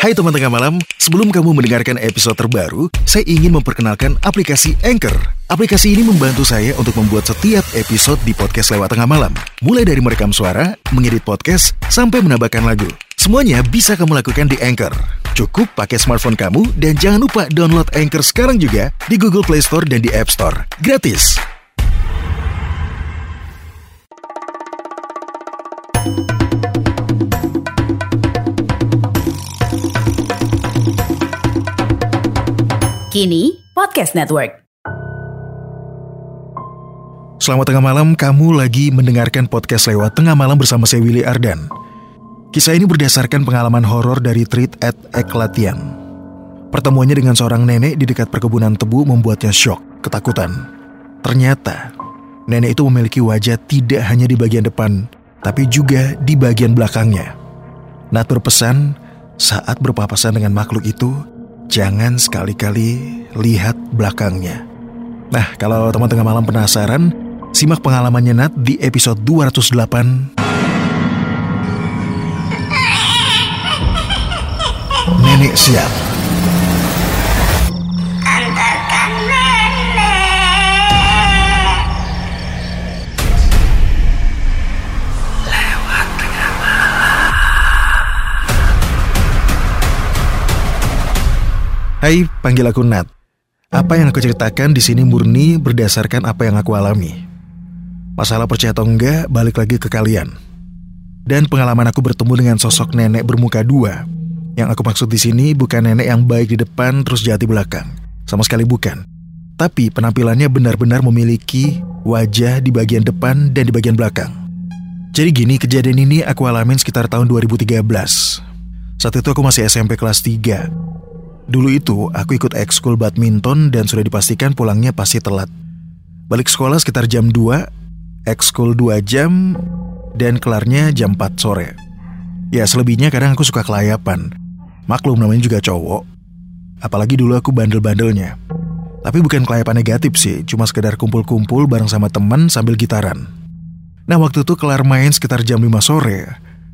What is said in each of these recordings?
Hai teman tengah malam, sebelum kamu mendengarkan episode terbaru, saya ingin memperkenalkan aplikasi Anchor. Aplikasi ini membantu saya untuk membuat setiap episode di podcast lewat tengah malam. Mulai dari merekam suara, mengedit podcast, sampai menambahkan lagu. Semuanya bisa kamu lakukan di Anchor. Cukup pakai smartphone kamu dan jangan lupa download Anchor sekarang juga di Google Play Store dan di App Store. Gratis. Kini Podcast Network. Selamat tengah malam, kamu lagi mendengarkan podcast lewat tengah malam bersama saya Willy Ardan. Kisah ini berdasarkan pengalaman horor dari Treat at Eklatian. Pertemuannya dengan seorang nenek di dekat perkebunan tebu membuatnya shock, ketakutan. Ternyata, nenek itu memiliki wajah tidak hanya di bagian depan, tapi juga di bagian belakangnya. Nat berpesan, saat berpapasan dengan makhluk itu, jangan sekali-kali lihat belakangnya. Nah, kalau teman tengah malam penasaran, simak pengalamannya Nat di episode 208 Nenek Siap. Hai, panggil aku Nat. Apa yang aku ceritakan di sini murni berdasarkan apa yang aku alami. Masalah percaya atau enggak, balik lagi ke kalian. Dan pengalaman aku bertemu dengan sosok nenek bermuka dua. Yang aku maksud di sini bukan nenek yang baik di depan terus jahat di belakang. Sama sekali bukan. Tapi penampilannya benar-benar memiliki wajah di bagian depan dan di bagian belakang. Jadi gini, kejadian ini aku alamin sekitar tahun 2013. Saat itu aku masih SMP kelas 3. Dulu itu aku ikut ekskul badminton dan sudah dipastikan pulangnya pasti telat. Balik sekolah sekitar jam 2, ekskul 2 jam, dan kelarnya jam 4 sore. Ya selebihnya kadang aku suka kelayapan. Maklum namanya juga cowok. Apalagi dulu aku bandel-bandelnya. Tapi bukan kelayapan negatif sih, cuma sekedar kumpul-kumpul bareng sama teman sambil gitaran. Nah waktu itu kelar main sekitar jam 5 sore,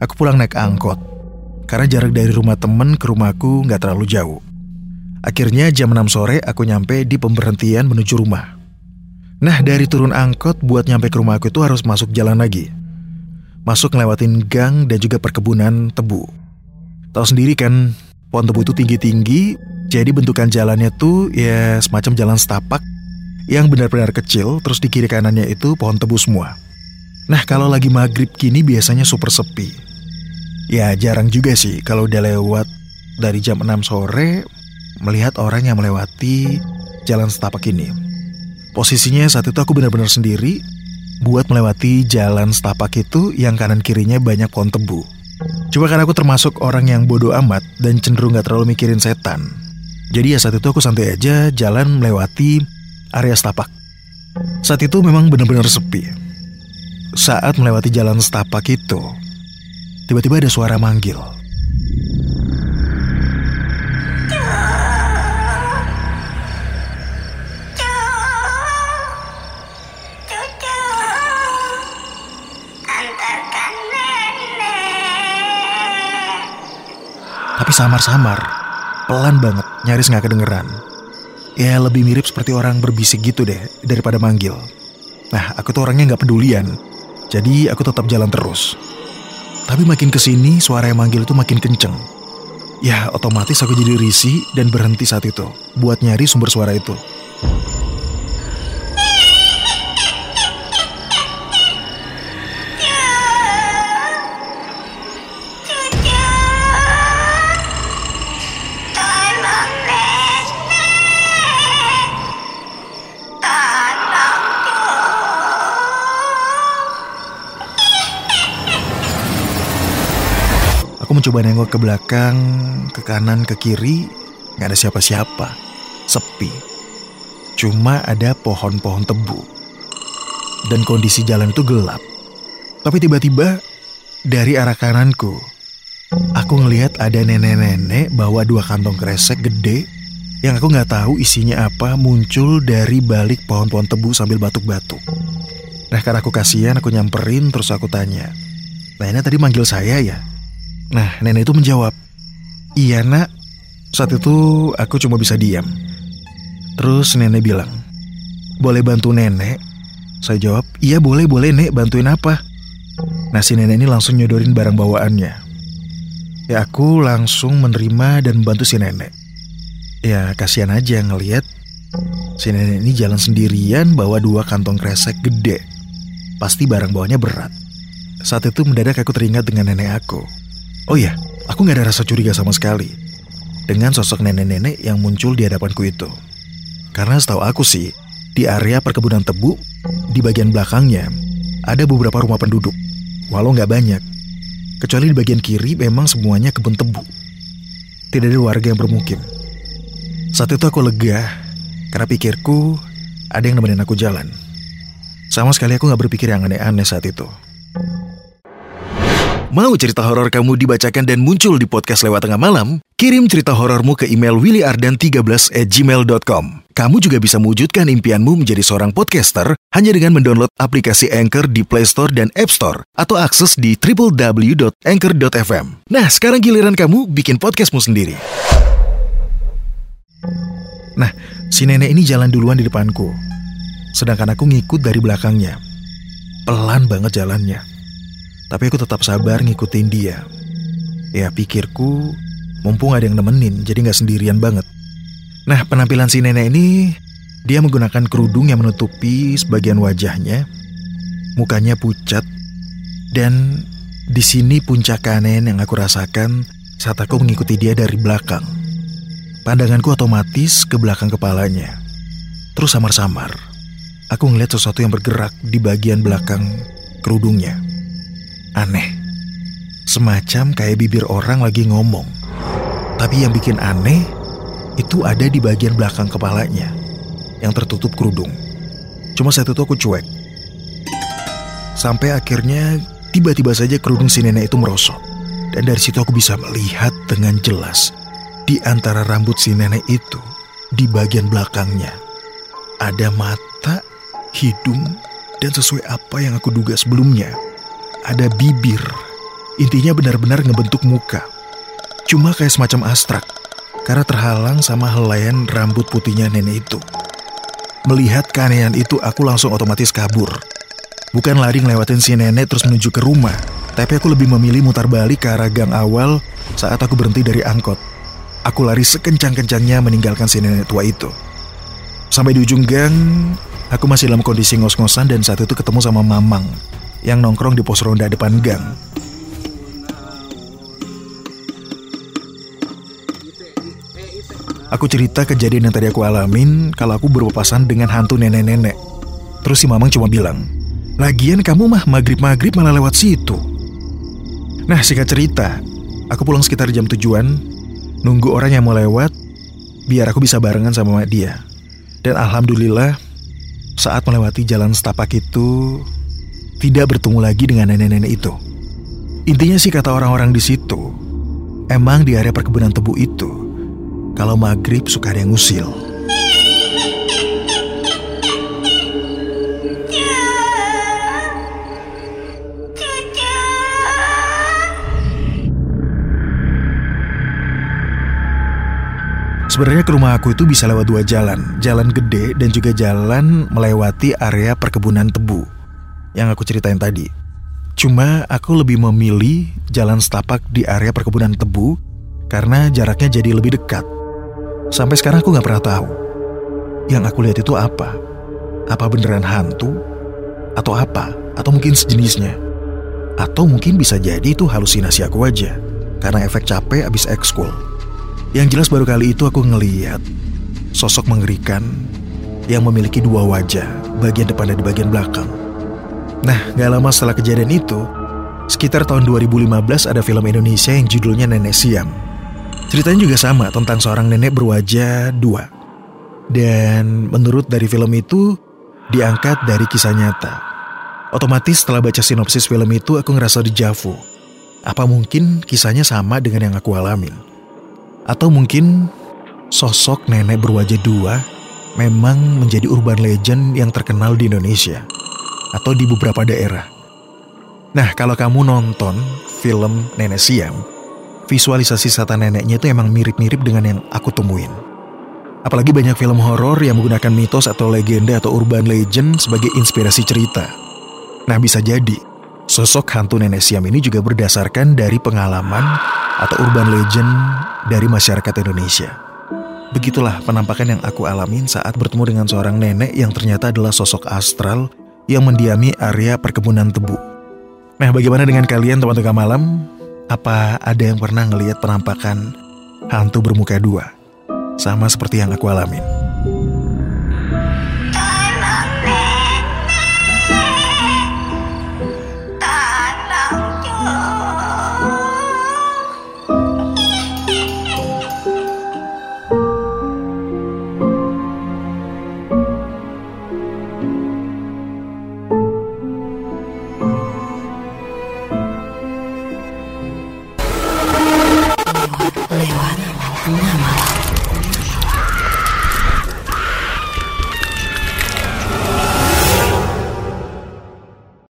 aku pulang naik angkot. Karena jarak dari rumah temen ke rumahku nggak terlalu jauh. Akhirnya jam 6 sore aku nyampe di pemberhentian menuju rumah. Nah dari turun angkot buat nyampe ke rumah aku itu harus masuk jalan lagi. Masuk ngelewatin gang dan juga perkebunan tebu. Tahu sendiri kan, pohon tebu itu tinggi-tinggi, jadi bentukan jalannya tuh ya semacam jalan setapak yang benar-benar kecil, terus di kiri kanannya itu pohon tebu semua. Nah kalau lagi maghrib gini biasanya super sepi. Ya jarang juga sih kalau udah lewat dari jam 6 sore melihat orang yang melewati jalan setapak ini. Posisinya saat itu aku benar-benar sendiri buat melewati jalan setapak itu yang kanan kirinya banyak pohon tebu. Cuma karena aku termasuk orang yang bodoh amat dan cenderung gak terlalu mikirin setan. Jadi ya saat itu aku santai aja jalan melewati area setapak. Saat itu memang benar-benar sepi. Saat melewati jalan setapak itu, tiba-tiba ada suara manggil. Tapi samar-samar, pelan banget, nyaris nggak kedengeran. Ya lebih mirip seperti orang berbisik gitu deh daripada manggil. Nah, aku tuh orangnya nggak pedulian, jadi aku tetap jalan terus. Tapi makin ke sini, suara yang manggil itu makin kenceng. Ya, otomatis aku jadi risih dan berhenti saat itu buat nyari sumber suara itu. Mencoba nengok ke belakang, ke kanan, ke kiri, nggak ada siapa-siapa. Sepi. Cuma ada pohon-pohon tebu. Dan kondisi jalan itu gelap. Tapi tiba-tiba dari arah kananku, aku ngelihat ada nenek-nenek bawa dua kantong kresek gede yang aku nggak tahu isinya apa muncul dari balik pohon-pohon tebu sambil batuk-batuk. Nah karena aku kasihan aku nyamperin terus aku tanya, Nenek tadi manggil saya ya? Nah nenek itu menjawab, Iya nak, saat itu aku cuma bisa diam. Terus nenek bilang, boleh bantu nenek? Saya jawab, iya boleh boleh nek, bantuin apa? Nah si nenek ini langsung nyodorin barang bawaannya. Ya aku langsung menerima dan membantu si nenek. Ya kasihan aja ngeliat si nenek ini jalan sendirian bawa dua kantong kresek gede. Pasti barang bawanya berat. Saat itu mendadak aku teringat dengan nenek aku. Oh iya, aku nggak ada rasa curiga sama sekali dengan sosok nenek-nenek yang muncul di hadapanku itu. Karena setahu aku sih, di area perkebunan tebu, di bagian belakangnya, ada beberapa rumah penduduk. Walau nggak banyak. Kecuali di bagian kiri memang semuanya kebun tebu. Tidak ada warga yang bermukim. Saat itu aku lega, karena pikirku ada yang nemenin aku jalan. Sama sekali aku nggak berpikir yang aneh-aneh saat itu. Mau cerita horor kamu dibacakan dan muncul di podcast lewat tengah malam? Kirim cerita horormu ke email willyardan13 at gmail.com. Kamu juga bisa mewujudkan impianmu menjadi seorang podcaster hanya dengan mendownload aplikasi Anchor di Play Store dan App Store atau akses di www.anchor.fm. Nah, sekarang giliran kamu bikin podcastmu sendiri. Nah, si nenek ini jalan duluan di depanku. Sedangkan aku ngikut dari belakangnya. Pelan banget jalannya. Tapi aku tetap sabar ngikutin dia. Ya pikirku, mumpung ada yang nemenin, jadi nggak sendirian banget. Nah penampilan si nenek ini, dia menggunakan kerudung yang menutupi sebagian wajahnya, mukanya pucat, dan di sini puncak kanen yang aku rasakan saat aku mengikuti dia dari belakang. Pandanganku otomatis ke belakang kepalanya. Terus samar-samar, aku ngeliat sesuatu yang bergerak di bagian belakang kerudungnya. Aneh. Semacam kayak bibir orang lagi ngomong. Tapi yang bikin aneh, itu ada di bagian belakang kepalanya. Yang tertutup kerudung. Cuma saat itu aku cuek. Sampai akhirnya tiba-tiba saja kerudung si nenek itu merosot. Dan dari situ aku bisa melihat dengan jelas di antara rambut si nenek itu, di bagian belakangnya, ada mata, hidung, dan sesuai apa yang aku duga sebelumnya, ada bibir. Intinya benar-benar ngebentuk muka. Cuma kayak semacam astrak, karena terhalang sama helaian rambut putihnya nenek itu. Melihat keanehan itu, aku langsung otomatis kabur. Bukan lari ngelewatin si nenek terus menuju ke rumah, tapi aku lebih memilih mutar balik ke arah gang awal saat aku berhenti dari angkot. Aku lari sekencang-kencangnya meninggalkan si nenek tua itu. Sampai di ujung gang, aku masih dalam kondisi ngos-ngosan dan saat itu ketemu sama Mamang yang nongkrong di pos ronda depan gang. Aku cerita kejadian yang tadi aku alamin kalau aku berpapasan dengan hantu nenek-nenek. Terus si Mamang cuma bilang, Lagian kamu mah maghrib-maghrib malah lewat situ. Nah singkat cerita, aku pulang sekitar jam tujuan, nunggu orang yang mau lewat, biar aku bisa barengan sama dia. Dan alhamdulillah, saat melewati jalan setapak itu, tidak bertemu lagi dengan nenek-nenek itu. Intinya sih kata orang-orang di situ, emang di area perkebunan tebu itu, kalau maghrib suka ada yang ngusil. Sebenarnya ke rumah aku itu bisa lewat dua jalan, jalan gede dan juga jalan melewati area perkebunan tebu yang aku ceritain tadi. Cuma aku lebih memilih jalan setapak di area perkebunan tebu karena jaraknya jadi lebih dekat. Sampai sekarang aku nggak pernah tahu yang aku lihat itu apa. Apa beneran hantu? Atau apa? Atau mungkin sejenisnya? Atau mungkin bisa jadi itu halusinasi aku aja karena efek capek abis ekskul. Yang jelas baru kali itu aku ngeliat sosok mengerikan yang memiliki dua wajah, bagian depan dan bagian belakang. Nah, gak lama setelah kejadian itu, sekitar tahun 2015 ada film Indonesia yang judulnya Nenek Siam. Ceritanya juga sama tentang seorang nenek berwajah dua. Dan menurut dari film itu, diangkat dari kisah nyata. Otomatis setelah baca sinopsis film itu, aku ngerasa dejavu. Apa mungkin kisahnya sama dengan yang aku alamin? Atau mungkin sosok nenek berwajah dua memang menjadi urban legend yang terkenal di Indonesia atau di beberapa daerah. Nah, kalau kamu nonton film Nenek Siam, visualisasi setan neneknya itu emang mirip-mirip dengan yang aku temuin. Apalagi banyak film horor yang menggunakan mitos atau legenda atau urban legend sebagai inspirasi cerita. Nah bisa jadi, sosok hantu nenek siam ini juga berdasarkan dari pengalaman atau urban legend dari masyarakat Indonesia. Begitulah penampakan yang aku alamin saat bertemu dengan seorang nenek yang ternyata adalah sosok astral yang mendiami area perkebunan tebu. Nah bagaimana dengan kalian teman-teman malam? Apa ada yang pernah ngelihat penampakan hantu bermuka dua? Sama seperti yang aku alamin.